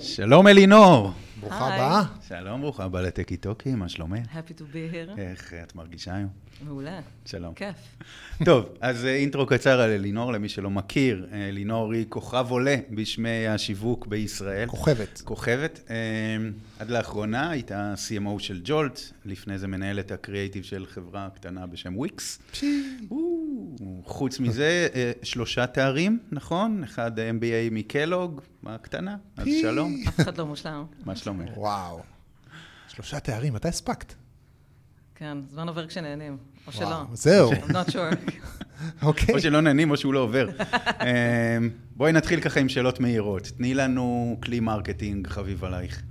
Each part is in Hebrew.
שלום אלינור. ברוכה. הבאה. שלום, ברוכה הבאה לטקי טוקי, מה שלומך? Happy to be here. איך את מרגישה היום? מעולה. שלום. כיף. טוב, אז אה, אינטרו קצר על אלינור, למי שלא מכיר. אה, אלינור היא כוכב עולה בשמי השיווק בישראל. כוכבת. כוכבת. אה, עד לאחרונה הייתה CMO של ג'ולט, לפני זה מנהלת הקריאייטיב של חברה קטנה בשם וויקס. חוץ מזה, אה, שלושה תארים, נכון? אחד MBA מקלוג, הקטנה, אז. שלום. אף אחד לא מושלם. מה שלומך? וואו. שלושה תארים, מתי הספקת? כן, זמן עובר כשנהנים. או שלא. זהו, I'm not sure. אוקיי. או שלא נהנים או שהוא לא עובר. אמ, בואי נתחיל ככה עם שאלות מהירות. תני לנו כלי marketing חביב עלייך.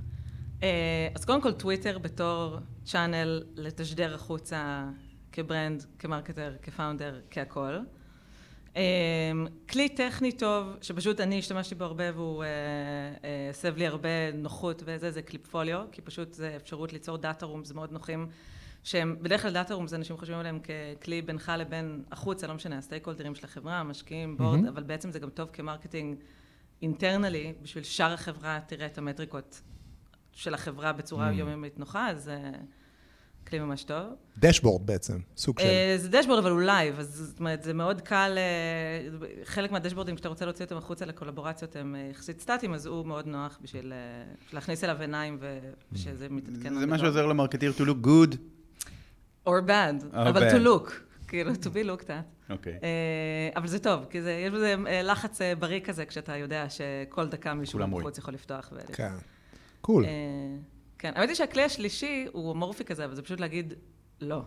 אה, אז קודם כל, טוויטר בתור channel לתשדר החוצה כ brand, כ marketer, כ founder, כהכול. אה, כלי טכני טוב, שפשוט אני השתמשתי בו הרבה והוא אה, אה, הסב לי הרבה נוחות וזה, זה Klipfolio, כי פשוט זה אפשרות ליצור data rooms מאוד נוחים, שהם, בדרך כלל data rooms אנשים חושבים עליהם ככלי בינך לבין החוצה, לא משנה, ה stakeholder ים של החברה, המשקיעים, board, אבל בעצם זה גם טוב כ marketing internal י, בשביל שאר החברה תראה את המטריקות של החברה בצורה יומיומית נוחה, אז זה כלי ממש טוב. דשבורד בעצם, סוג של... אה, זה דשבורד, אבל הוא live, אז זאת אומרת, זה מאוד קל, אה, חלק מהדשבורדים, כשאתה רוצה להוציא אותם החוצה לקולבורציות, הם אה, יחסית סטטיים, אז הוא מאוד נוח בשביל להכניס אליו עיניים ושזה מתעדכן. זה מה. שעוזר ל marketeer to look good. or bad, אבל to look, כאילו, to be looked at. אוקיי. אבל זה טוב, כי זה, יש בזה לחץ בריא כזה, כשאתה יודע שכל דקה מישהו. בחוץ יכול לפתוח. כן. cool. אה, כן, האמת היא שהכלי השלישי הוא אמורפי כזה, אבל זה פשוט להגיד לא.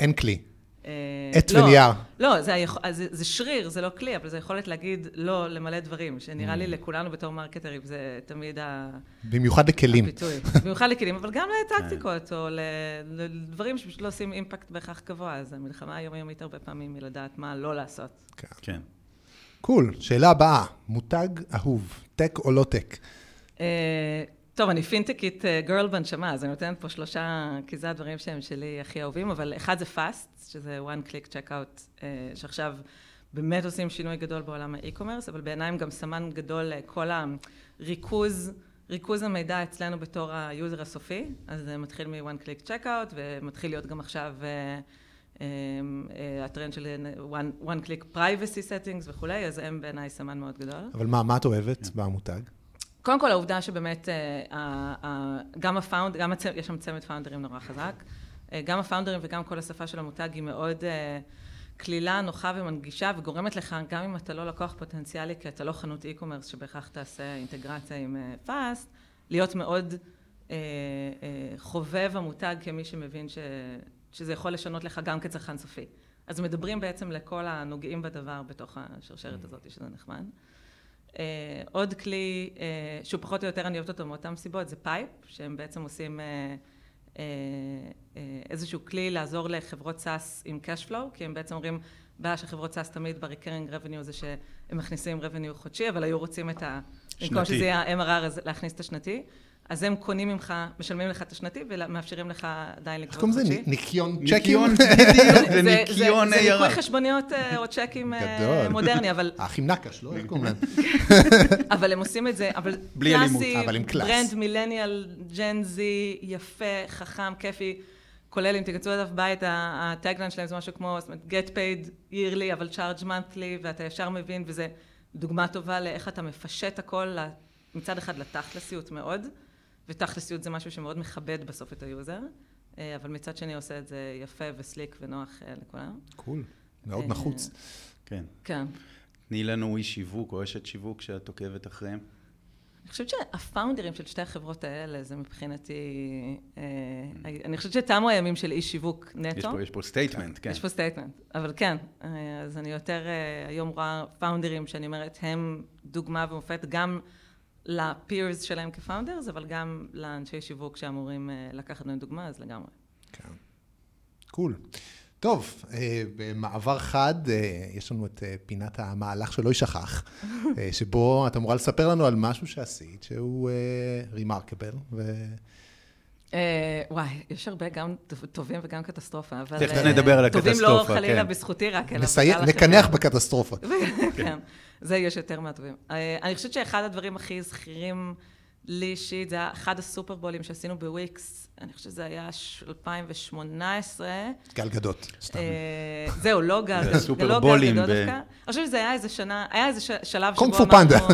אין כלי. אה, עט לא, ונייר. לא, זה, היכ... אז זה, זה שריר, זה לא כלי, אבל זה יכולת להגיד לא למלא דברים, שנראה Mm. לי לכולנו בתור marketer ים זה תמיד ה- במיוחד לכלים. הפיתוי. במיוחד לכלים, אבל גם לטקטיקות, או ל- לדברים שפשוט לא עושים impact בהכרח גבוה, אז המלחמה היומיומית הרבה פעמים היא לדעת מה לא לעשות. כן. כן. cool. שאלה הבאה, מותג אהוב, tech או לא tech? אה, טוב, אני fintech girl בנשמה, אז אני נותנת פה שלושה, כי זה הדברים שהם שלי הכי אהובים, אבל אחד זה Fast, שזה one click checkout, אה, שעכשיו באמת עושים שינוי גדול בעולם ה e-commerce, אבל בעיניי הם גם סמן גדול לכל הריכוז, ריכוז המידע אצלנו בתור ה user הסופי, אז זה מתחיל מ-one click checkout, ומתחיל להיות גם עכשיו אה, אה, אה, הטרנד של one, one click privacy settings וכולי, אז הם בעיניי סמן מאוד גדול. אבל מה, מה את אוהבת. במותג? קודם כל העובדה שבאמת אה, גם ה found, גם הצ... יש שם צמד founder ים נורא חזק, אה, גם ה founder ים וגם כל השפה של המותג היא מאוד אה, קלילה, נוחה ומנגישה וגורמת לך, גם אם אתה לא לקוח פוטנציאלי, כי אתה לא חנות e-commerce שבהכרח תעשה אינטגרציה עם Fast, להיות מאוד חובב המותג כמי שמבין ש... שזה יכול לשנות לך גם כצרכן סופי. אז מדברים בעצם לכל הנוגעים בדבר בתוך השרשרת הזאת, שזה נחמד. Uh, עוד כלי uh, שהוא פחות או יותר אני אוהבת אותו מאותן סיבות זה Pipe שהם בעצם עושים uh, איזשהו כלי לעזור לחברות SaaS עם cash flow כי הם בעצם אומרים בעיה של חברות SaaS תמיד ב-recurring revenue זה שהם מכניסים revenue חודשי אבל היו רוצים את ה... במקום. שזה יהיה ה-MRR אז להכניס את השנתי אז הם קונים ממך, משלמים לך את השנתי ומאפשרים לך עדיין איך לגבות קוראים לזה? חודשי. ניקיון צ'קים? זה ניקיון זה ניקוי. חשבוניות אה, או צ'קים אה. מודרני, אבל האחים נקש, לא? איך קוראים להם? אבל הם עושים את זה, אבל בלי אלימות, קלאסי, אבל עם class. brand millennial, Gen Z, יפה, חכם, כיפי, כולל אם תיכנסו לדף בית, ה tagline שלהם זה משהו כמו, זאת אומרת, get paid yearly, אבל charge monthly, ואתה ישר מבין, וזה דוגמה טובה לאיך אתה מפשט הכל, מצד אחד לתכלסיות מאוד, ותכלסיות זה משהו שמאוד מכבד בסוף את ה user, אה, אבל מצד שני עושה את זה יפה ו slick ונוח אה, לכולם. קול. מאוד אה, נחוץ. כן. כן. תני לנו איש שיווק או אשת שיווק שאת עוקבת אחריהם. אני חושבת שהפאונדרים של שתי החברות האלה, זה מבחינתי... אני חושבת שתמו הימים של איש שיווק יש נטו. פה- יש פה statement, כן. יש פה statement, אבל כן, אז אני יותר היום רואה פאונדרים שאני אומרת, הם דוגמה ומופת גם לפירס שלהם כפאונדרס, אבל גם לאנשי שיווק שאמורים אה, לקחת מהם דוגמה, אז לגמרי. כן. קול. טוב, אה, במעבר חד, אה, יש לנו את פינת המהלך שלא יישכח, שבו את אמורה לספר לנו על משהו שעשית, שהוא רימרקבל. אה, וואי, יש הרבה גם טובים וגם קטסטרופה, אבל... תכף אה, נדבר על טובים לא הקטסטרופה, חלילה כן. בזכותי רק, אלא נסי... בגלל נקנח החברה. בקטסטרופות. כן, זה יש יותר מהטובים. אה, אני חושבת שאחד הדברים הכי זכירים לי אישית, זה היה אחד הסופרבולים שעשינו בוויקס, אני חושבת שזה היה 2018. גל גדות, סתם. אה, זהו, לא גל, לא גל סופרבולים ב- דווקא. אני חושבת שזה היה איזה שנה, היה איזה ש- שלב שבו קונג פו פנדה.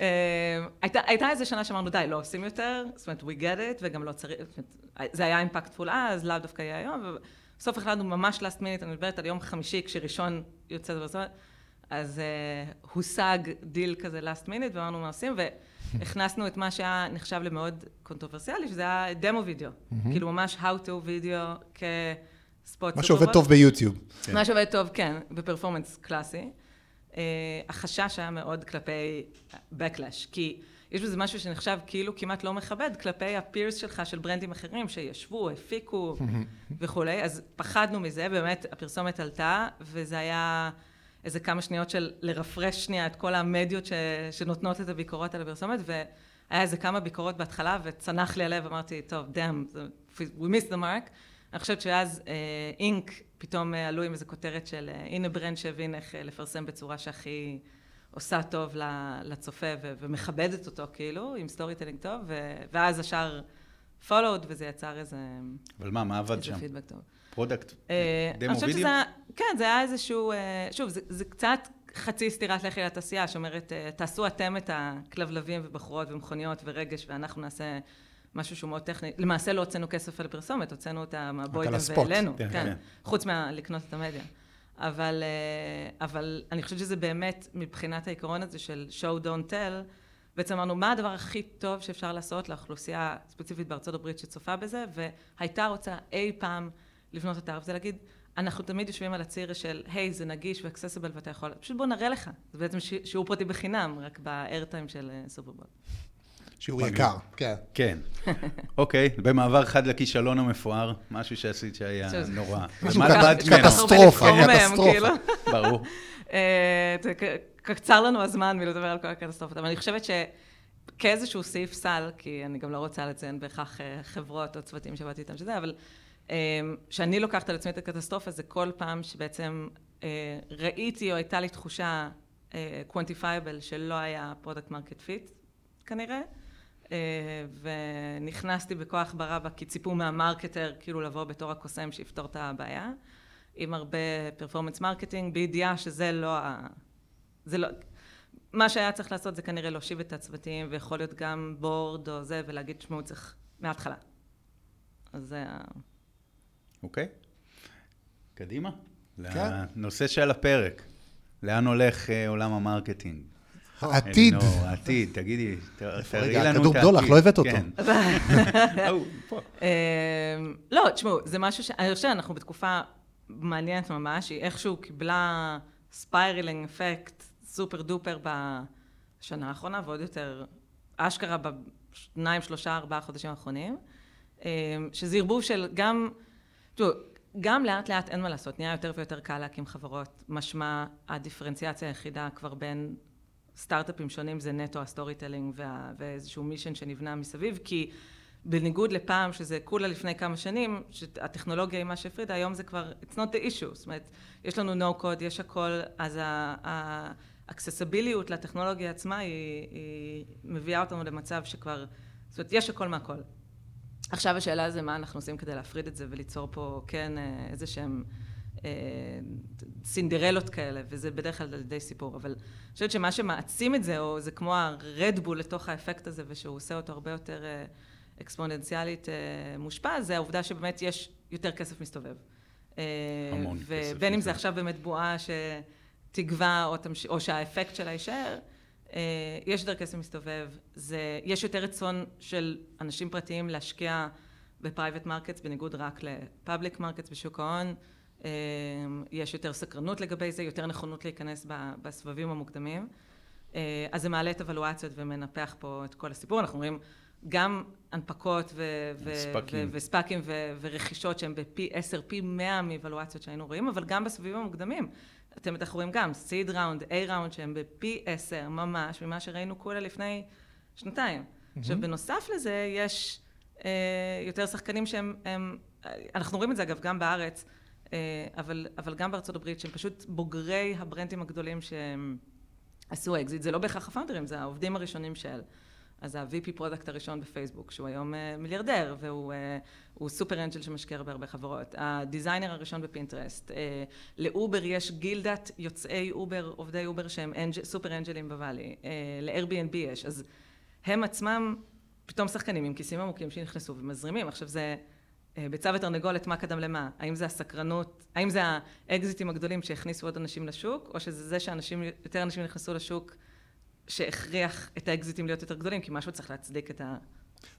אה, הייתה, הייתה איזה שנה שאמרנו, די, לא עושים יותר, זאת אומרת, we get it, וגם לא צריך, זה היה אימפקטפול אז, לאו דווקא יהיה היום, ובסוף החלטנו ממש last minute, אני מדברת על יום חמישי, כשראשון יוצא בפרסומת, אז אה, הושג דיל כזה last minute, ואמרנו מה עושים, והכנסנו את מה שהיה נחשב למאוד קונטרוברסיאלי, שזה היה demo video, כאילו ממש how to video כ spot מה שעובד טוב ביוטיוב. מה שעובד טוב, כן, ב performance קלאסי. אה, החשש היה מאוד כלפי backlash, כי יש בזה משהו שנחשב כאילו כמעט לא מכבד כלפי ה peers שלך של ברנדים אחרים שישבו, הפיקו וכולי, אז פחדנו מזה, באמת הפרסומת עלתה, וזה היה איזה כמה שניות של לרפרש שנייה את כל המדיות ש, שנותנות את הביקורות על הפרסומת, והיה איזה כמה ביקורות בהתחלה, וצנח לי הלב, אמרתי, טוב, damn, we missed the mark. אני חושבת שאז Inc. פתאום אה, עלו עם איזו כותרת של אה, הנה brand שהבין איך אה, לפרסם בצורה שהכי עושה טוב לצופה ו- ומכבדת אותו כאילו, עם storytelling טוב, ו- ואז השאר followed וזה יצר איזה, אבל מה, מה עבד איזה שם? פידבק טוב. product? demo video? כן, זה היה איזשהו, שוב, זה, זה קצת חצי סטירת לחי לתעשייה, שאומרת, תעשו אתם את הכלבלבים ובחורות ומכוניות ורגש, ואנחנו נעשה משהו שהוא מאוד טכני. למעשה לא הוצאנו כסף על הפרסומת, הוצאנו אותה מהבוידם ה spot. ואלינו, כן, כן, כן. חוץ מלקנות את המדיה. אבל, אה, אבל אני חושבת שזה באמת, מבחינת העיקרון הזה של show don't tell, בעצם אמרנו, מה הדבר הכי טוב שאפשר לעשות לאוכלוסייה ספציפית בארצות הברית שצופה בזה, והייתה רוצה אי פעם לבנות את הערב, זה להגיד, אנחנו תמיד יושבים על הציר של, היי, זה נגיש ואקססיבל ואתה יכול, פשוט בוא נראה לך. זה בעצם שיעור פרטי בחינם, רק באיירטיים של אה, סופרבול. שיעור יקר. כן. כן. אוקיי, במעבר חד לכישלון המפואר, משהו שעשית שהיה נורא. קטסטרופה, קטסטרופה. כאילו. ברור. אה, קצר לנו הזמן מלדבר על כל הקטסטרופות, אבל אני חושבת שכאיזשהו סעיף סל, כי אני גם לא רוצה לציין בהכרח אה, חברות או צוותים שעבדתי איתם שזה, אבל אה, שאני לוקחת על עצמי את הקטסטרופה זה כל פעם שבעצם ראיתי או הייתה לי תחושה quantifiable שלא היה product market fit כנראה. אה, ונכנסתי בכוח ברבה כי ציפו מה marketer כאילו לבוא בתור הקוסם שיפתור את הבעיה. עם הרבה performance marketing, בידיעה שזה לא ה... זה לא... מה שהיה צריך לעשות זה כנראה להושיב את הצוותים, ויכול להיות גם board או זה, ולהגיד, תשמעו, צריך מההתחלה. אז זה ה... אוקיי. קדימה. כן. לנושא שעל הפרק. לאן הולך אה, עולם ה marketing? העתיד. אלינור, העתיד, תגידי, ת- תראי לנו את בדולח, העתיד. לא הבאת אותו. כן. אמ, לא, תשמעו, זה משהו ש... אני חושבת שאנחנו בתקופה מעניינת ממש, היא איכשהו קיבלה spiraling effect super duper בשנה האחרונה, ועוד יותר אשכרה בשניים, שלושה, ארבעה חודשים האחרונים, אמ, שזה ערבוב של גם, תראו, גם לאט לאט אין מה לעשות, נהיה יותר ויותר קל להקים חברות, משמע הדיפרנציאציה היחידה כבר בין סטארט-אפים שונים זה נטו ה storytelling וה, ואיזשהו mission שנבנה מסביב, כי בניגוד לפעם שזה כולה לפני כמה שנים, שהטכנולוגיה היא מה שהפרידה, היום זה כבר, it's not the issue, זאת אומרת, יש לנו no code, יש הכל, אז האקססיביליות לטכנולוגיה עצמה היא, היא מביאה אותנו למצב שכבר, זאת אומרת, יש הכל מהכל. עכשיו השאלה זה מה אנחנו עושים כדי להפריד את זה וליצור פה כן אה, איזה שהם סינדרלות כאלה, וזה בדרך כלל על ידי סיפור, אבל אני חושבת שמה שמעצים את זה, או זה כמו הרדבול לתוך האפקט הזה, ושהוא עושה אותו הרבה יותר אה, אקספוננציאלית אה, מושפע, זה העובדה שבאמת יש יותר כסף מסתובב. אה, המון כסף ובין אם זה. עכשיו באמת בועה שתגווע, או, תמש... או שהאפקט שלה יישאר, אה, יש יותר כסף מסתובב, זה, יש יותר רצון של אנשים פרטיים להשקיע ב private markets, בניגוד רק ל public markets בשוק ההון, אה, יש יותר סקרנות לגבי זה, יותר נכונות להיכנס בסבבים המוקדמים, אה, אז זה מעלה את הוולואציות ומנפח פה את כל הסיפור, אנחנו רואים גם הנפקות ו- ו- ספאקים. ו- וספאקים ו- ורכישות שהן בפי עשר, פי מאה מוולואציות שהיינו רואים, אבל גם בסבבים המוקדמים. אתם בטח רואים גם סיד ראונד, איי ראונד, שהם בפי עשר ממש ממה שראינו כולה לפני שנתיים. עכשיו, בנוסף לזה, יש אה, יותר שחקנים שהם, הם, אנחנו רואים את זה אגב גם בארץ, אה, אבל, אבל גם בארצות הברית, שהם פשוט בוגרי הברנדים הגדולים שהם עשו אקזיט. זה לא בהכרח הפאונדרים, זה העובדים הראשונים של. אז ה-VP product הראשון בפייסבוק, שהוא היום אה, מיליארדר, והוא אה, super angel שמשקיע בהרבה חברות. ה designer הראשון בפינטרסט. אה, לאובר יש גילדת יוצאי אובר, עובדי אובר שהם angel, super אנג'לים בוואלי. Uh, ל-Airbnb יש. אז הם עצמם פתאום שחקנים עם כיסים עמוקים שנכנסו ומזרימים. עכשיו זה ביצה ותרנגולת, מה קדם למה? האם זה הסקרנות, האם זה האקזיטים הגדולים שהכניסו עוד אנשים לשוק, או שזה זה שאנשים, יותר אנשים נכנסו לשוק שהכריח את האקזיטים להיות יותר גדולים, כי משהו צריך להצדיק את ה...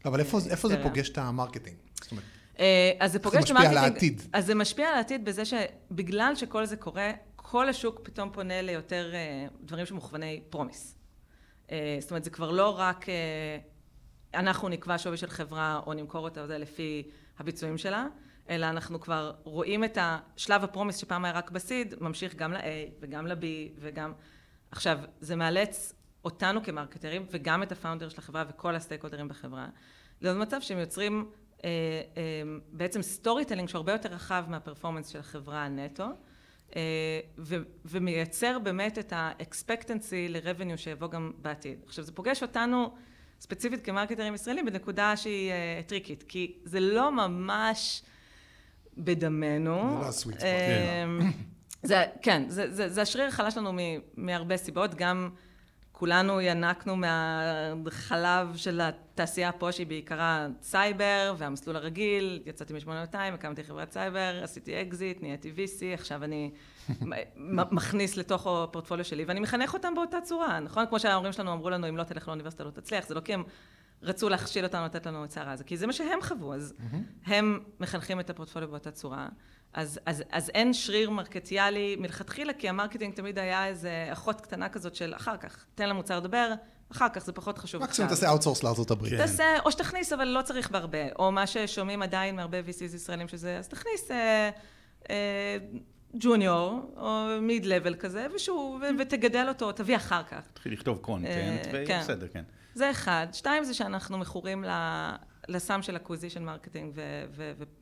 לא, אבל איפה, איפה זה פוגש את ה marketing? זאת אומרת, אה, אז זה פוגש את ה marketing... זה משפיע על העתיד. אז זה משפיע על העתיד בזה שבגלל שכל זה קורה, כל השוק פתאום פונה ליותר אה, דברים שמוכווני promise. אה, זאת אומרת, זה כבר לא רק אנחנו נקבע שווי של חברה או נמכור אותה לפי הביצועים שלה, אלא אנחנו כבר רואים את השלב ה promise שפעם היה רק ב seed, ממשיך גם ל-A וגם ל-B וגם... עכשיו, זה מאלץ אותנו כמרקטרים וגם את ה founder של החברה וכל הסטייקהולדרים בחברה, במצב שהם יוצרים אה, אה, בעצם storytelling שהוא הרבה יותר רחב מה performance של החברה הנטו, אה, ו, ומייצר באמת את ה expectancy ל revenue שיבוא גם בעתיד. עכשיו, זה פוגש אותנו ספציפית כ marketers ישראלים בנקודה שהיא אה, טריקית, כי זה לא ממש בדמנו. זה לא ה-sweet אה, זה, כן, זה, זה, זה השריר החלש שלנו מהרבה סיבות, גם כולנו ינקנו מהחלב של התעשייה פה שהיא בעיקרה סייבר והמסלול הרגיל, יצאתי מ-8200, הקמתי חברת סייבר, עשיתי אקזיט, נהייתי VC, עכשיו אני מכניס לתוך הפורטפוליו שלי ואני מחנך אותם באותה צורה, נכון? כמו שההורים שלנו אמרו לנו, אם לא תלך לאוניברסיטה לא תצליח, זה לא כי הם רצו להכשיל אותנו, לתת לנו עצה רעה, זה כי זה מה שהם חוו, אז הם מחנכים את הפורטפוליו באותה צורה. אז, אז, אז אין שריר מרקטיאלי מלכתחילה, כי ה marketing תמיד היה איזה אחות קטנה כזאת של אחר כך, תן למוצר לדבר, אחר כך זה פחות חשוב מקסימום תעשה outsource לארצות הברית. כן. תעשה, או שתכניס, אבל לא צריך בהרבה, או מה ששומעים עדיין מהרבה VCs ישראלים שזה, אז תכניס אה, אה, ג'וניור, או mid-level כזה, ושוב, ו- ותגדל אותו, תביא אחר כך. תתחיל לכתוב content, אה, ויהיה כן. זה אחד. שתיים זה שאנחנו מכורים לסם של acquisition marketing,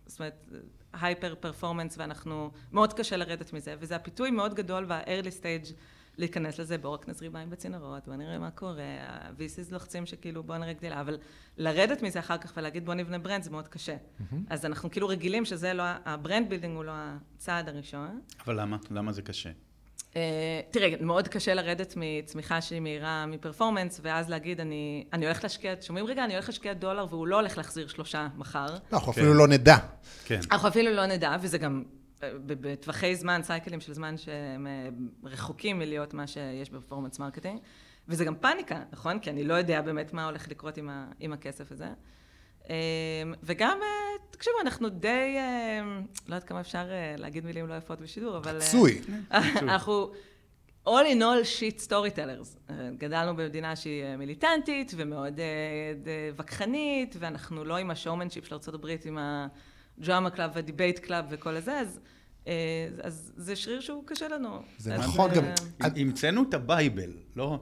זאת אומרת, hyper performance, ואנחנו, מאוד קשה לרדת מזה, וזה הפיתוי מאוד גדול וה-early stage להיכנס לזה, בואו רק נזרים מים בצינורות, בואו נראה מה קורה, ה-VCs לוחצים שכאילו בואו נראה גדילה, אבל לרדת מזה אחר כך ולהגיד בואו נבנה brand זה מאוד קשה. Mm-hmm. אז אנחנו כאילו רגילים שזה לא, ה brand building הוא לא הצעד הראשון. אבל למה? למה זה קשה? Uh, תראה, מאוד קשה לרדת מצמיחה שהיא מהירה מ performance, ואז להגיד, אני, אני הולך להשקיע, שומעים רגע, אני הולך להשקיע דולר, והוא לא הולך להחזיר שלושה מחר. לא, אנחנו כן. אפילו לא נדע. כן. אנחנו אפילו לא נדע, וזה גם אה, בטווחי זמן, סייקלים של זמן שהם אה, רחוקים מלהיות מה שיש ב performance marketing, וזה גם פאניקה, נכון? כי אני לא יודע באמת מה הולך לקרות עם, ה, עם הכסף הזה. וגם, תקשיבו, אנחנו די, לא יודעת כמה אפשר להגיד מילים לא יפות בשידור, אבל... חצוי. אנחנו all in all shit storytellers. גדלנו במדינה שהיא מיליטנטית ומאוד ווכחנית, ואנחנו לא עם ה showmanship של ארה"ב, עם ה drama club וה debate club וכל הזה, אז אה, אז זה שריר שהוא קשה לנו. זה נכון גם... המצאנו את ה Bible, לא?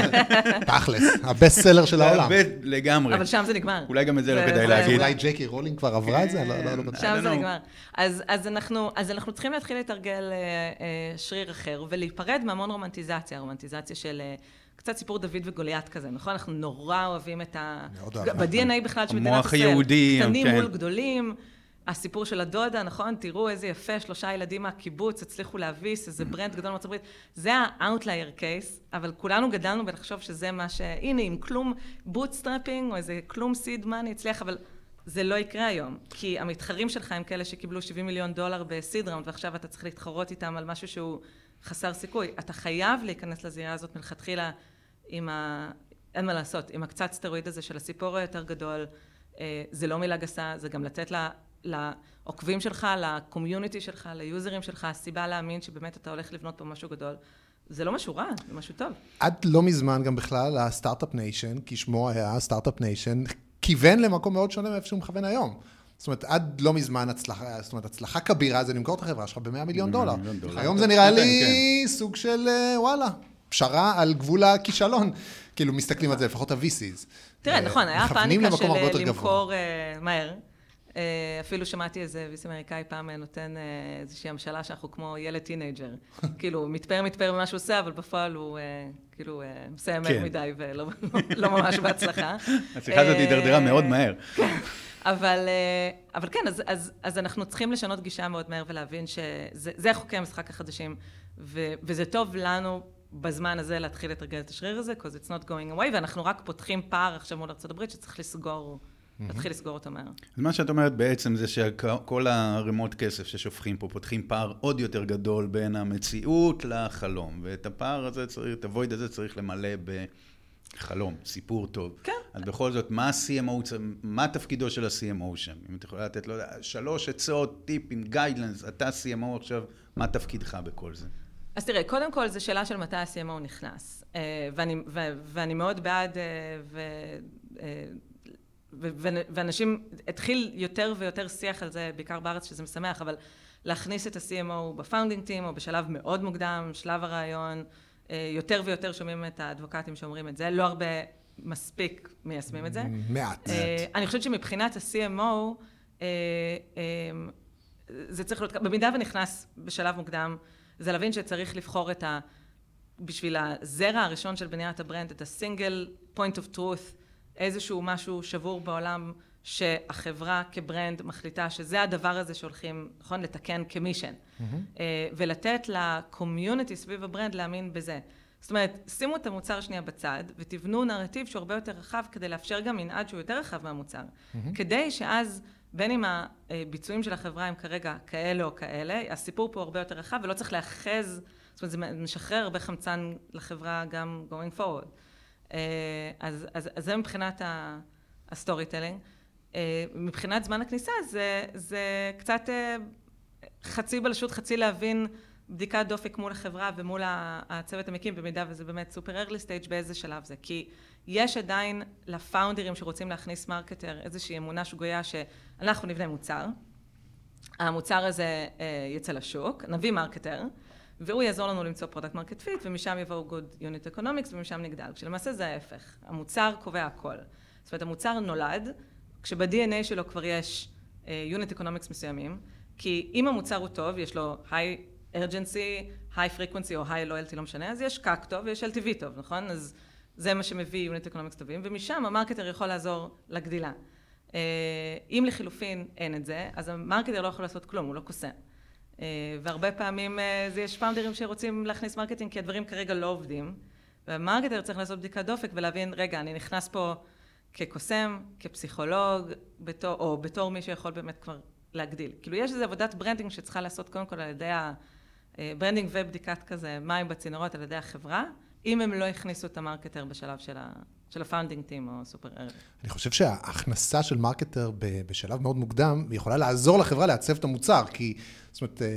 תכלס, ה best seller של העולם. לגמרי. אבל שם זה נגמר. אולי גם את זה לא כדאי להגיד. אולי ג'יי קיי רולינג כבר עברה את זה? לא, לא, לא שם זה נגמר. אז אנחנו צריכים להתחיל לתרגל אה, אה, שריר אחר, ולהיפרד מהמון רומנטיזציה, רומנטיזציה של... קצת סיפור דוד וגוליית כזה, נכון? אנחנו נורא אוהבים את ה... מאוד אוהבים. ב-DNA בכלל של מדינת ישראל. המוח היהודי. קטנים כן. מול גדולים. הסיפור של דוד, נכון? תראו איזה יפה, שלושה ילדים מהקיבוץ הצליחו להביס איזה brand גדול מארצות הברית. זה ה-outlier case, אבל כולנו גדלנו בלחשוב שזה מה ש... הנה, עם כלום bootstrapping או איזה כלום seed money הצליח, אבל זה לא יקרה היום. כי המתחרים שלך הם כאלה שקיבלו 70 מיליון דולר ב seed round, ועכשיו אתה צריך להתחרות איתם על משהו שהוא חסר סיכוי. אתה חייב להיכנס לזירה הזאת מלכתחילה עם ה... אין מה לעשות, עם הקצת סטרואיד הזה של הסיפור היותר גדול. אה, זה לא מילה גסה, זה גם לתת לה לעוקבים שלך, ל community שלך, ליוזרים שלך, הסיבה להאמין שבאמת אתה הולך לבנות פה משהו גדול. זה לא משהו רע, זה משהו טוב. עד לא מזמן גם בכלל ה Start-Up Nation, כי שמו היה Start-Up Nation, כיוון למקום מאוד שונה מאיפה שהוא מכוון היום. זאת אומרת, עד לא מזמן הצלחה, זאת אומרת, הצלחה כבירה זה למכור את החברה שלך ב-100 מיליון דולר. היום זה נראה לי כן. סוג של אה, וואלה, פשרה על גבול הכישלון. כאילו, מסתכלים על זה, לפחות ה-VCs. תראה, נכון, היה פאניקה של למכור אה, מהר. אה, אפילו שמעתי איזה VC אמריקאי פעם נותן אה, איזושהי המשלה שאנחנו כמו ילד teenager. כאילו, מתפאר מתפאר במה שהוא עושה, אבל בפועל הוא אה, כאילו מסיים כן. מדי ולא לא ממש בהצלחה. השיחה הזאת הידרדרה מאוד מהר. כן, אבל, אבל כן, אז, אז, אז אנחנו צריכים לשנות גישה מאוד מהר ולהבין שזה חוקי המשחק החדשים, ו, וזה טוב לנו בזמן הזה להתחיל לתרגל את השריר הזה, because it's not going away, ואנחנו רק פותחים פער עכשיו מול ארה"ב שצריך לסגור. להתחיל לסגור אותו מהר. אז מה שאת אומרת בעצם זה שכל הערימות כסף ששופכים פה פותחים פער עוד יותר גדול בין המציאות לחלום, ואת הפער הזה צריך, את הוויד הזה צריך למלא בחלום, סיפור טוב. כן. אז בכל זאת, מה ה-CMO, מה תפקידו של ה-CMO שם? אם את יכולה לתת, לא יודע, שלוש עצות, טיפים, guidance, אתה CMO עכשיו, מה תפקידך בכל זה? אז תראה, קודם כל זו שאלה של מתי ה-CMO נכנס. אה, ואני, ו, ואני מאוד בעד, אה, ו, אה, ואנשים, התחיל יותר ויותר שיח על זה, בעיקר בארץ, שזה משמח, אבל להכניס את ה-CMO ב founding team, או בשלב מאוד מוקדם, שלב הרעיון, אה, יותר ויותר שומעים את האדבוקטים שאומרים את זה, לא הרבה מספיק מיישמים את זה. מעט. אה, אני חושבת שמבחינת ה-CMO, אה, זה צריך להיות, במידה ונכנס בשלב מוקדם, זה להבין שצריך לבחור את ה... בשביל הזרע הראשון של בניית ה brand, את ה-single point of truth, איזשהו משהו שבור בעולם שהחברה כ brand מחליטה שזה הדבר הזה שהולכים, נכון, לתקן כ mission. Mm-hmm. ולתת ל community סביב ה brand להאמין בזה. זאת אומרת, שימו את המוצר שנייה בצד ותבנו נרטיב שהוא הרבה יותר רחב כדי לאפשר גם מנעד שהוא יותר רחב מהמוצר. Mm-hmm. כדי שאז, בין אם הביצועים של החברה הם כרגע כאלה או כאלה, הסיפור פה הרבה יותר רחב ולא צריך להאחז, זאת אומרת, זה משחרר הרבה חמצן לחברה גם going forward. אה, אז, אז, אז זה מבחינת ה storytelling. אה, מבחינת זמן הכניסה זה, זה קצת אה, חצי בלשות, חצי להבין בדיקת דופק מול החברה ומול הצוות המקים, במידה וזה באמת super early stage באיזה שלב זה. כי יש עדיין לפאונדרים שרוצים להכניס marketer איזושהי אמונה שגויה שאנחנו נבנה מוצר, המוצר הזה יצא לשוק, נביא marketer, והוא יעזור לנו למצוא product market fit, ומשם יבואו Good Unit Economics, ומשם נגדל. כשלמעשה זה ההפך. המוצר קובע הכל. זאת אומרת, המוצר נולד, כשב-DNA שלו כבר יש אה, Unit Economics מסוימים, כי אם המוצר הוא טוב, יש לו High Urgency, High Frequency או High Loyalty, לא משנה, אז יש CAC טוב ויש LTV טוב, נכון? אז זה מה שמביא Unit Economics טובים, ומשם ה marketer יכול לעזור לגדילה. אה, אם לחילופין אין את זה, אז ה marketer לא יכול לעשות כלום, הוא לא קוסם. אה, והרבה פעמים אה, יש פאונדרים שרוצים להכניס marketing כי הדברים כרגע לא עובדים. וה marketer צריך לעשות בדיקת דופק ולהבין, רגע, אני נכנס פה כקוסם, כפסיכולוג, בתור, או בתור מי שיכול באמת כבר להגדיל. כאילו יש איזו עבודת branding שצריכה לעשות קודם כל על ידי ה branding אה, ובדיקת כזה מים בצינורות על ידי החברה, אם הם לא הכניסו את ה marketer בשלב של ה... של ה founding team או super early. אני חושב שההכנסה של marketer בשלב מאוד מוקדם, יכולה לעזור לחברה לעצב את המוצר, כי זאת אומרת, אה,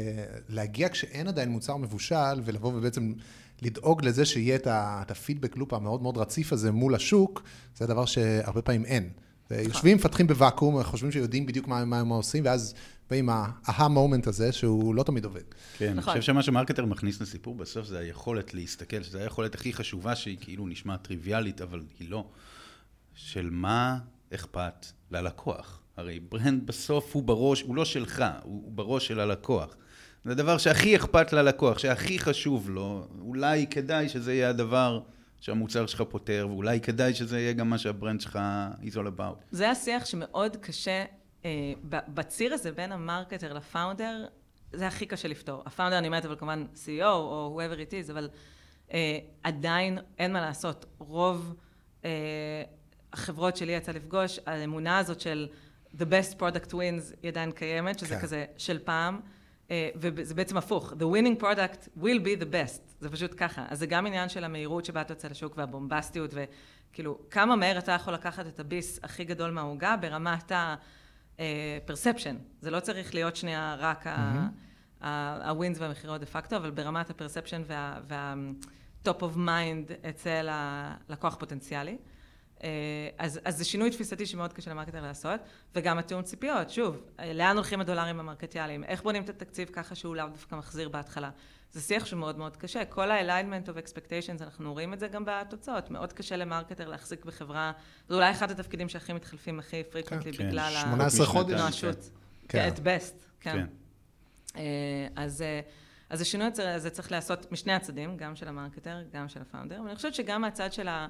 להגיע כשאין עדיין מוצר מבושל, ולבוא ובעצם לדאוג לזה שיהיה את ה feedback loop המאוד מאוד רציף הזה מול השוק, זה דבר שהרבה פעמים אין. יושבים, מפתחים בוואקום, חושבים שיודעים בדיוק מה, מה הם עושים, ואז באים ה aha moment הזה, שהוא לא תמיד עובד. כן, נכון. אני חושב שמה ש marketer מכניס לסיפור בסוף זה היכולת להסתכל, שזו היכולת הכי חשובה, שהיא כאילו נשמעת טריוויאלית, אבל היא לא. של מה אכפת ללקוח. הרי brand בסוף הוא בראש, הוא לא שלך, הוא בראש של הלקוח. זה הדבר שהכי אכפת ללקוח, שהכי חשוב לו. אולי כדאי שזה יהיה הדבר שהמוצר שלך פותר, ואולי כדאי שזה יהיה גם מה שה brand שלך is all about. זה השיח שמאוד קשה, בציר הזה בין ה marketer ל founder, זה הכי קשה לפתור. ה founder, אני אומרת, אבל כמובן CEO או whoever it is, אבל אה, עדיין אין מה לעשות. רוב אה, החברות שלי יצא לפגוש, האמונה הזאת של the best product wins היא עדיין קיימת, שזה כן. כזה של פעם. אה, וזה בעצם הפוך, the winning product will be the best, זה פשוט ככה. אז זה גם עניין של המהירות שבה אתה יוצא לשוק והבומבסטיות, וכאילו, כמה מהר אתה יכול לקחת את הביס הכי גדול מהעוגה ברמת ה-perception. אה, זה לא צריך להיות שנייה רק ה-wins והמכירות דה פקטו, אבל ברמת ה-perception וה-top of mind אצל הלקוח פוטנציאלי. אה, אז, אז זה שינוי תפיסתי שמאוד קשה ל marketer לעשות, וגם התיאום ציפיות, שוב, לאן הולכים הדולרים המרקטיאליים, איך בונים את התקציב ככה שהוא לאו דווקא מחזיר בהתחלה. זה שיח שמאוד מאוד קשה, כל ה-alignment of expectations, אנחנו רואים את זה גם בתוצאות, מאוד קשה ל marketer להחזיק בחברה, זה אולי אחד התפקידים שהכי מתחלפים הכי frequently כן, בגלל כן, ה... 18 חודש. נואשות. כן. at best, כן. כן. אה, אז, אה, אז השינוי הזה צריך להיעשות משני הצדדים, גם של ה marketer, גם של ה founder, ואני חושבת שגם מהצד של, ה,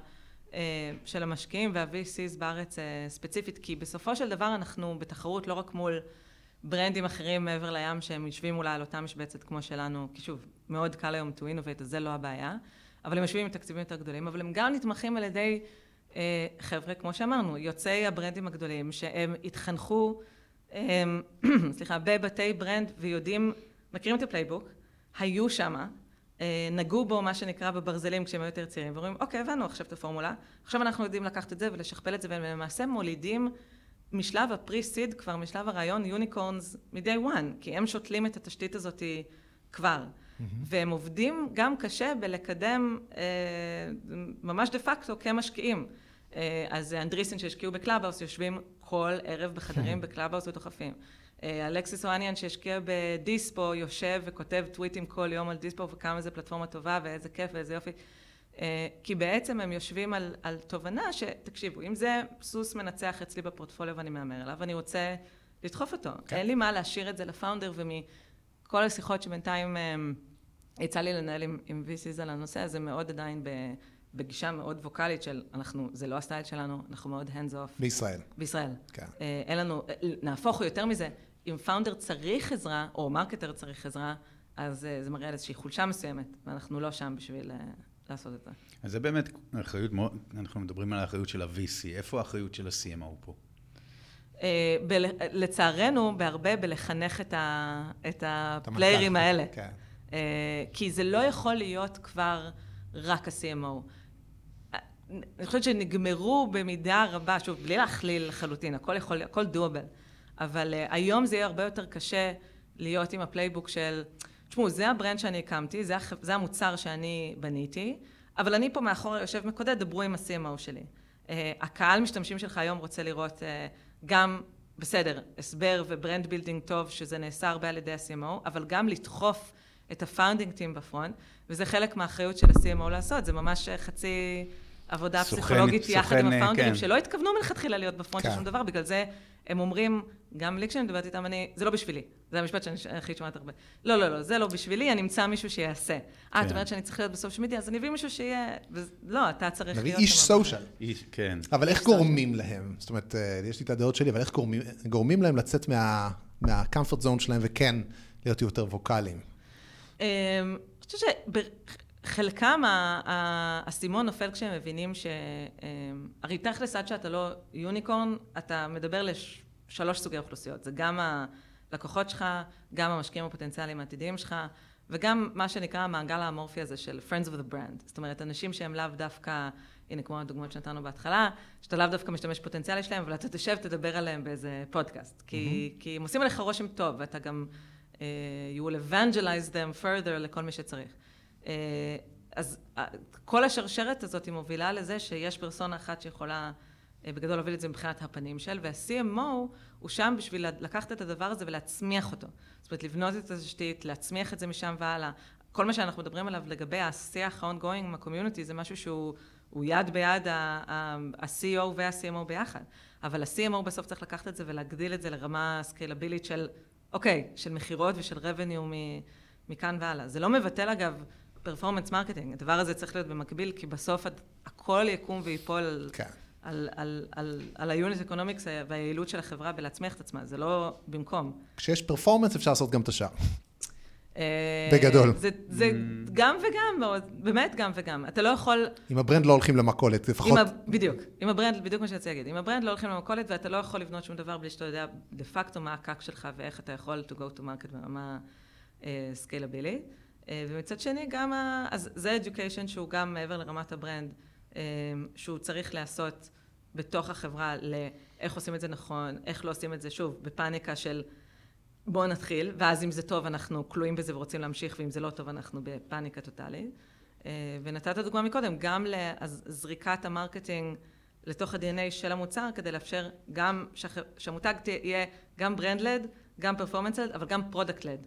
אה, של המשקיעים וה-VCs בארץ ספציפית, כי בסופו של דבר אנחנו בתחרות לא רק מול ברנדים אחרים מעבר לים שהם יושבים אולי על אותה משבצת כמו שלנו, כי שוב, מאוד קל היום to innovate, אז זה לא הבעיה, אבל הם יושבים עם תקציבים יותר גדולים, אבל הם גם נתמכים על ידי אה, חבר'ה, כמו שאמרנו, יוצאי הברנדים הגדולים, שהם התחנכו, אה, סליחה, בבתי brand ויודעים, מכירים את ה playbook, היו שמה, אה, נגעו בו מה שנקרא בברזלים כשהם היו יותר צעירים, ואומרים, אוקיי, הבנו עכשיו את הפורמולה, עכשיו אנחנו יודעים לקחת את זה ולשכפל את זה, והם למעשה מולידים משלב ה pre-seed, כבר משלב הרעיון, unicorns מ-day one, כי הם שותלים את התשתית הזאת כבר. Mm-hmm. והם עובדים גם קשה בלקדם אה, ממש דה פקטו כמשקיעים. אה, אז Andreessen שהשקיעו ב Clubhouse יושבים כל ערב בחדרים ב Clubhouse ודוחפים. אה, אלכסיס אואניאן שהשקיע בדיספו יושב וכותב טוויטים כל יום על דיספו וכמה זה פלטפורמה טובה ואיזה כיף ואיזה יופי. אה, כי בעצם הם יושבים על, על תובנה שתקשיבו אם זה סוס מנצח אצלי בפורטפוליו ואני מהמר עליו אני רוצה לדחוף אותו. כן. אין לי מה להשאיר את זה לפאונדר ומכל השיחות שבינתיים יצא לי לנהל עם, עם VCs על הנושא הזה מאוד עדיין ב... בגישה מאוד ווקאלית של אנחנו, זה לא הסטייל שלנו, אנחנו מאוד hands off. בישראל. בישראל. כן. אה, אין לנו, נהפוך הוא יותר מזה, אם founder צריך עזרה, או marketer צריך עזרה, אז אה, זה מראה על איזושהי חולשה מסוימת, ואנחנו לא שם בשביל אה, לעשות את זה. אז זה באמת אחריות מאוד, אנחנו מדברים על האחריות של ה-VC, איפה האחריות של ה-CMO פה? ב- לצערנו, בהרבה בלחנך את, ה, את הפליירים האלה. כן. כי זה לא יכול להיות כבר רק ה-CMO. אני חושבת שנגמרו במידה רבה, שוב, בלי להכליל לחלוטין, הכל יכול, הכל doable, אבל היום זה יהיה הרבה יותר קשה להיות עם ה playbook של, תשמעו, זה ה brand שאני הקמתי, זה, הח... זה המוצר שאני בניתי, אבל אני פה מאחור יושב מקודד, דברו עם ה-CMO שלי. אה, הקהל משתמשים שלך היום רוצה לראות uh, גם, בסדר, הסבר ו brand building טוב, שזה נעשה הרבה על ידי ה-CMO, אבל גם לדחוף את ה founding team ב front, וזה חלק מהאחריות של ה-CMO לעשות, זה ממש חצי... עבודה סוכן, פסיכולוגית סוכן, יחד עם הפאונדרים, כן. שלא התכוונו מלכתחילה להיות ב front כן. של שום דבר, בגלל זה הם אומרים, גם לי כשאני מדברת איתם, אני, זה לא בשבילי. זה המשפט שאני הכי שומעת הרבה. לא, לא, לא, זה לא בשבילי, אני אמצא מישהו שיעשה. אה, כן. את אומרת שאני צריך להיות בסוף שמידי, אז אני אביא מישהו שיהיה... לא, אתה צריך להיות... איש social. כן. אבל איך גורמים להם? זאת אומרת, אה, יש לי את הדעות שלי, אבל איך גורמים, גורמים להם לצאת מה, מהקמפורט זון שלהם וכן להיות יותר ווקאליים? אמ, אני חושבת חלקם, האסימון נופל כשהם מבינים ש... אמ, הרי תכלס עד שאתה לא יוניקורן, אתה מדבר לשלוש סוגי אוכלוסיות. זה גם הלקוחות שלך, גם המשקיעים הפוטנציאליים העתידיים שלך, וגם מה שנקרא המעגל האמורפי הזה של Friends of the Brand. זאת אומרת, אנשים שהם לאו דווקא, הנה כמו הדוגמאות שנתנו בהתחלה, שאתה לאו דווקא משתמש פוטנציאלי שלהם, אבל אתה תשב, תדבר עליהם באיזה פודקאסט. כי, mm-hmm. כי הם עושים עליך רושם טוב, ואתה גם, uh, you will evangelize them further לכל מי שצריך. אה, אז אה, כל השרשרת הזאת היא מובילה לזה שיש פרסונה אחת שיכולה אה, בגדול להוביל את זה מבחינת הפנים של, וה-CMO הוא שם בשביל לקחת את הדבר הזה ולהצמיח אותו. זאת אומרת, לבנות את התשתית, להצמיח את זה משם והלאה. כל מה שאנחנו מדברים עליו לגבי השיח ה-ongoing עם הקומיוניטי זה משהו שהוא יד ביד ה-CEO וה-CMO ביחד. אבל ה-CMO בסוף צריך לקחת את זה ולהגדיל את זה לרמה סקיילבילית של, אוקיי, של מכירות ושל revenue מכאן והלאה. זה לא מבטל אגב performance marketing, הדבר הזה צריך להיות במקביל, כי בסוף הכל יקום ויפול כן. על, על, על, על ה unit economics והיעילות של החברה בלהצמיח את עצמה, זה לא במקום. כשיש performance אפשר לעשות גם את השאר. אה, בגדול. זה, זה אמ. גם וגם, באמת גם וגם. אתה לא יכול... עם ה brand לא הולכים למכולת, לפחות... ה... בדיוק. עם ה brand, בדיוק מה שאני להגיד. עם ה brand לא הולכים למכולת ואתה לא יכול לבנות שום דבר בלי שאתה יודע דה פקטו מה ה CAC שלך ואיך אתה יכול to go to market ברמה סקיילבילית. אה, אה, ומצד שני גם, ה... אז זה education שהוא גם מעבר לרמת ה brand, אה, שהוא צריך להיעשות בתוך החברה לאיך עושים את זה נכון, איך לא עושים את זה, שוב, בפאניקה של בואו נתחיל, ואז אם זה טוב אנחנו כלואים בזה ורוצים להמשיך, ואם זה לא טוב אנחנו בפאניקה טוטאלית. אה, ונתת דוגמה מקודם, גם לזריקת ה marketing לתוך ה-DNA של המוצר כדי לאפשר גם שהמותג יהיה גם brand-led, גם performance-led, אבל גם product-led.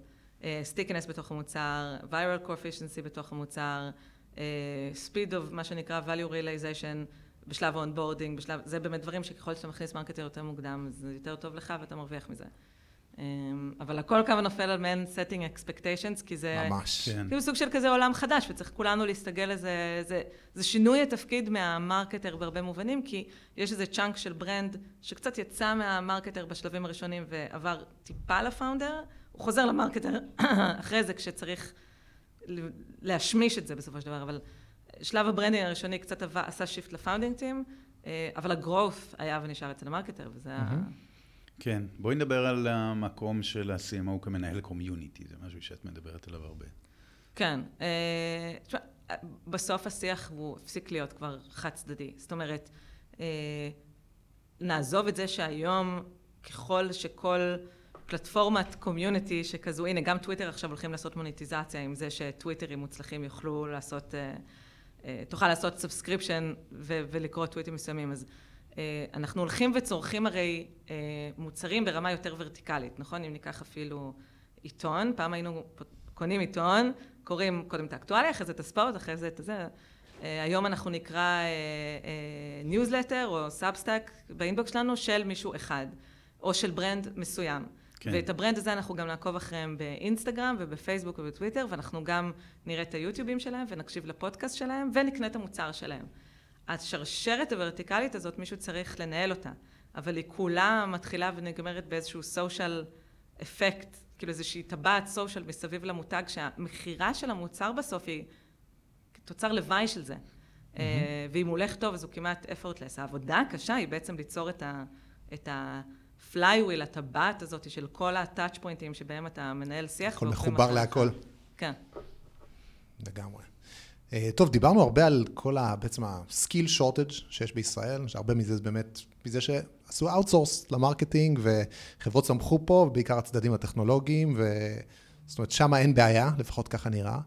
stickiness בתוך המוצר, viral coefficiency בתוך המוצר, speed of מה שנקרא value realization בשלב ה-onboarding, בשלב, זה באמת דברים שככל שאתה מכניס marketer יותר מוקדם, זה יותר טוב לך ואתה מרוויח מזה. אמ, אבל הכל קם ונופל על מעין setting expectations, כי זה... ממש. כן. כאילו סוג של כזה עולם חדש, וצריך כולנו להסתגל לזה, זה, זה שינוי התפקיד מה marketer בהרבה מובנים, כי יש איזה chunk של brand שקצת יצא מה marketer בשלבים הראשונים ועבר טיפה ל founder, הוא חוזר ל marketer אחרי זה כשצריך להשמיש את זה בסופו של דבר, אבל שלב ה branding הראשוני קצת עשה shift ל founding team, אבל ה growth היה ונשאר אצל ה marketer, וזה ה... כן, בואי נדבר על המקום של ה-CMO כמנהל community, זה משהו שאת מדברת עליו הרבה. כן, אה, תשמע, בסוף השיח הוא הפסיק להיות כבר חד צדדי, זאת אומרת, אה, נעזוב את זה שהיום ככל שכל פלטפורמת community שכזו, הנה גם טוויטר עכשיו הולכים לעשות מוניטיזציה עם זה שטוויטרים מוצלחים יוכלו לעשות, תוכל לעשות subscription ולקרוא טוויטים מסוימים, אז אה, אנחנו הולכים וצורכים הרי אה, מוצרים ברמה יותר ורטיקלית, נכון? אם ניקח אפילו עיתון, פעם היינו קונים עיתון, קוראים קודם את האקטואליה, אחרי זה את הספורט, אחרי זה את זה. אה, היום אנחנו נקרא ניוזלטר או סאבסטאק ב inbox שלנו של מישהו אחד, או של brand מסוים. כן. ואת ה brand הזה אנחנו גם נעקוב אחריהם באינסטגרם ובפייסבוק ובטוויטר, ואנחנו גם נראה את היוטיובים שלהם ונקשיב לפודקאסט שלהם ונקנה את המוצר שלהם. השרשרת הוורטיקלית הזאת, מישהו צריך לנהל אותה, אבל היא כולה מתחילה ונגמרת באיזשהו סושיאל אפקט, כאילו איזושהי טבעת סושיאל מסביב למותג, שהמכירה של המוצר בסוף היא תוצר לוואי של זה. Mm-hmm. ואם הוא הולך טוב אז הוא כמעט effortless. העבודה הקשה היא בעצם ליצור את ה... את ה flywheel, הטבעת הזאת של כל הטאצ' פוינטים שבהם אתה מנהל שיח. הכל מחובר להכל. כן. לגמרי. אה, טוב, דיברנו הרבה על כל ה... בעצם הסקיל שורטג' שיש בישראל, שהרבה מזה זה באמת מזה שעשו outsource ל marketing, וחברות צמחו פה, ובעיקר הצדדים הטכנולוגיים, ו... זאת אומרת, שם אין בעיה, לפחות ככה נראה.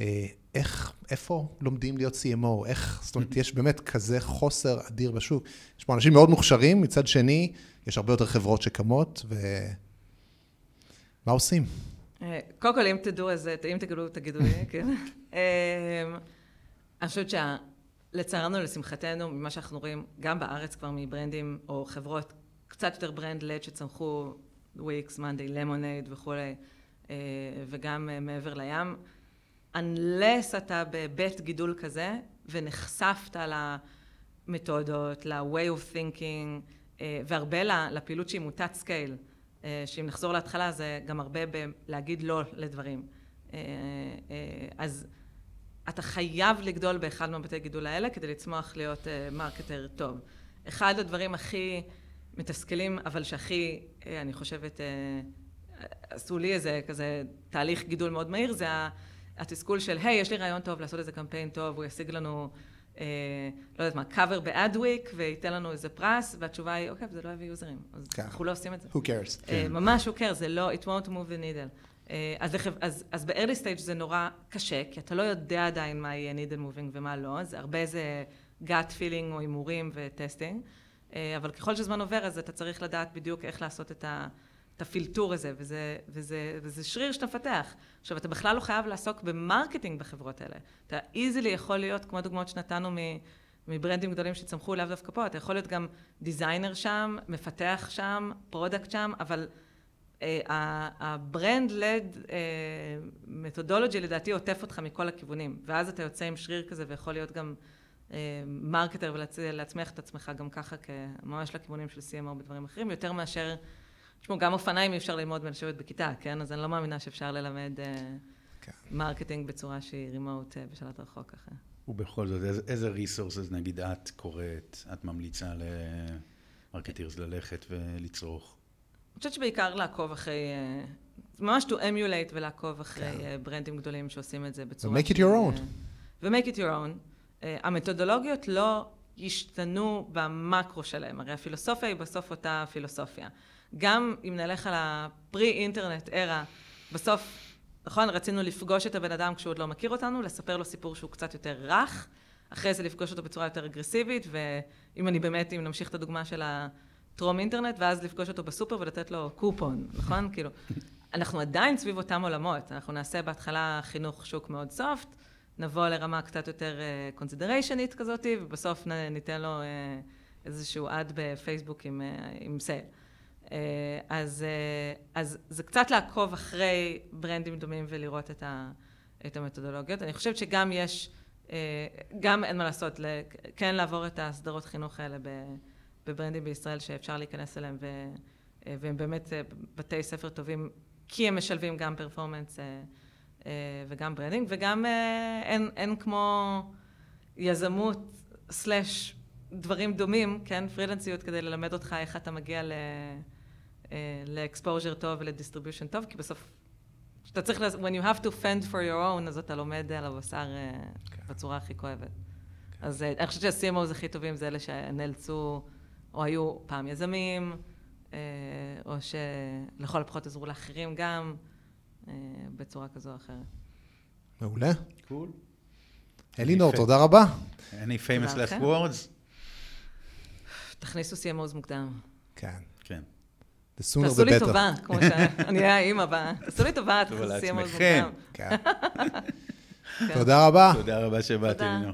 אה, איך, איפה לומדים להיות CMO? איך, זאת אומרת, יש באמת כזה חוסר אדיר בשוק. יש פה אנשים מאוד מוכשרים, מצד שני, יש הרבה יותר חברות שקמות, ו... מה עושים? אה, קודם כל, אם תדעו, אז אם תגלו, תגידו לי, כן. אה, אני חושבת שלצערנו, לשמחתנו, ממה שאנחנו רואים, גם בארץ כבר מברנדים או חברות קצת יותר brand-led שצמחו, וויקס, מאנדיי, למונייד וכולי, אה, וגם מעבר לים, unless אתה בבית גידול כזה, ונחשפת למתודות, ל-way of thinking, והרבה לפעילות שהיא מוטת scale. אה, שאם נחזור להתחלה זה גם הרבה בלהגיד לא לדברים. אה, אה, אז אתה חייב לגדול באחד מהבתי גידול האלה כדי לצמוח להיות marketer טוב. אחד הדברים הכי מתסכלים, אבל שהכי, אני חושבת, עשו לי איזה כזה תהליך גידול מאוד מהיר, זה התסכול של, היי, hey, יש לי רעיון טוב לעשות איזה קמפיין טוב, הוא ישיג לנו אה, לא יודעת מה, cover ב Adweek, וייתן לנו איזה פרס, והתשובה היא, אוקיי, זה לא יביא יוזרים. אז כן. אנחנו לא עושים את זה. Who cares? אה, כן. ממש who cares, זה לא, it won't move the needle. אה, אז, אז, אז ב-early stage זה נורא קשה, כי אתה לא יודע עדיין מה יהיה needle moving ומה לא, זה הרבה זה gut feeling או הימורים ו testing, אבל ככל שזמן עובר, אז אתה צריך לדעת בדיוק איך לעשות את ה... את הפילטור הזה, וזה, וזה, וזה שריר שאתה מפתח. עכשיו, אתה בכלל לא חייב לעסוק ב marketing בחברות האלה. אתה easily יכול להיות, כמו הדוגמאות שנתנו מברנדים גדולים שצמחו לאו דווקא פה, אתה יכול להיות גם designer שם, מפתח שם, product שם, אבל אה, ה brand-led אה, methodology לדעתי עוטף אותך מכל הכיוונים, ואז אתה יוצא עם שריר כזה ויכול להיות גם אה, marketer ולהצמיח את עצמך גם ככה, ממש לכיוונים של CMO בדברים אחרים, יותר מאשר תשמעו, גם אופניים אי אפשר ללמוד ולשבת בכיתה, כן? אז אני לא מאמינה שאפשר ללמד אה, כן. marketing בצורה שהיא remote אה, בשלט רחוק ככה. ובכל זאת, איזה, איזה resources נגיד את קוראת, את ממליצה למרקטירס ללכת ולצרוך? אני חושבת שבעיקר לעקוב אחרי, אה, ממש to emulate ולעקוב אחרי כן. ברנדים גדולים שעושים את זה בצורה... ו-make it your own. ו-make it your own. המתודולוגיות לא ישתנו במקרו שלהם, הרי הפילוסופיה היא בסוף אותה פילוסופיה. גם אם נלך על הפרי-אינטרנט ארה, בסוף, נכון, רצינו לפגוש את הבן אדם כשהוא עוד לא מכיר אותנו, לספר לו סיפור שהוא קצת יותר רך, אחרי זה לפגוש אותו בצורה יותר אגרסיבית, ואם אני באמת, אם נמשיך את הדוגמה של הטרום אינטרנט, ואז לפגוש אותו בסופר ולתת לו קופון, נכון? כאילו, אנחנו עדיין סביב אותם עולמות, אנחנו נעשה בהתחלה חינוך שוק מאוד סופט, נבוא לרמה קצת יותר קונסידריישנית uh, כזאת, ובסוף ניתן לו uh, איזשהו אד בפייסבוק עם, uh, עם סייל. Uh, אז, uh, אז זה קצת לעקוב אחרי ברנדים דומים ולראות את, ה, את המתודולוגיות. אני חושבת שגם יש, אה, גם אין מה לעשות, כן לעבור את הסדרות חינוך האלה בברנדים בישראל שאפשר להיכנס אליהם, ו, והם באמת בתי ספר טובים, כי הם משלבים גם performance. אה, וגם branding, וגם אה, אין, אין כמו יזמות slash דברים דומים, כן, פרילנסיות, כדי ללמד אותך איך אתה מגיע ל exposure אה, טוב ול distribution טוב, כי בסוף, כשאתה צריך, when you have to fend for your own, אז אתה לומד על הבשר כן. בצורה הכי כואבת. כן. אז אני חושבת שה-CMOs הכי טובים זה אלה שנאלצו, או היו פעם יזמים, או שלכל הפחות עזרו לאחרים גם. אה, בצורה כזו או אחרת. מעולה. cool. אלינור, תודה רבה. any famous last words? תכניסו CMOs מוקדם. כן. The sooner the better. תעשו לי טובה, כמו שאני אהיה האימא הבאה. תעשו לי טובה, תכניסו CMOs מוקדם. תודה רבה. תודה רבה שבאתם.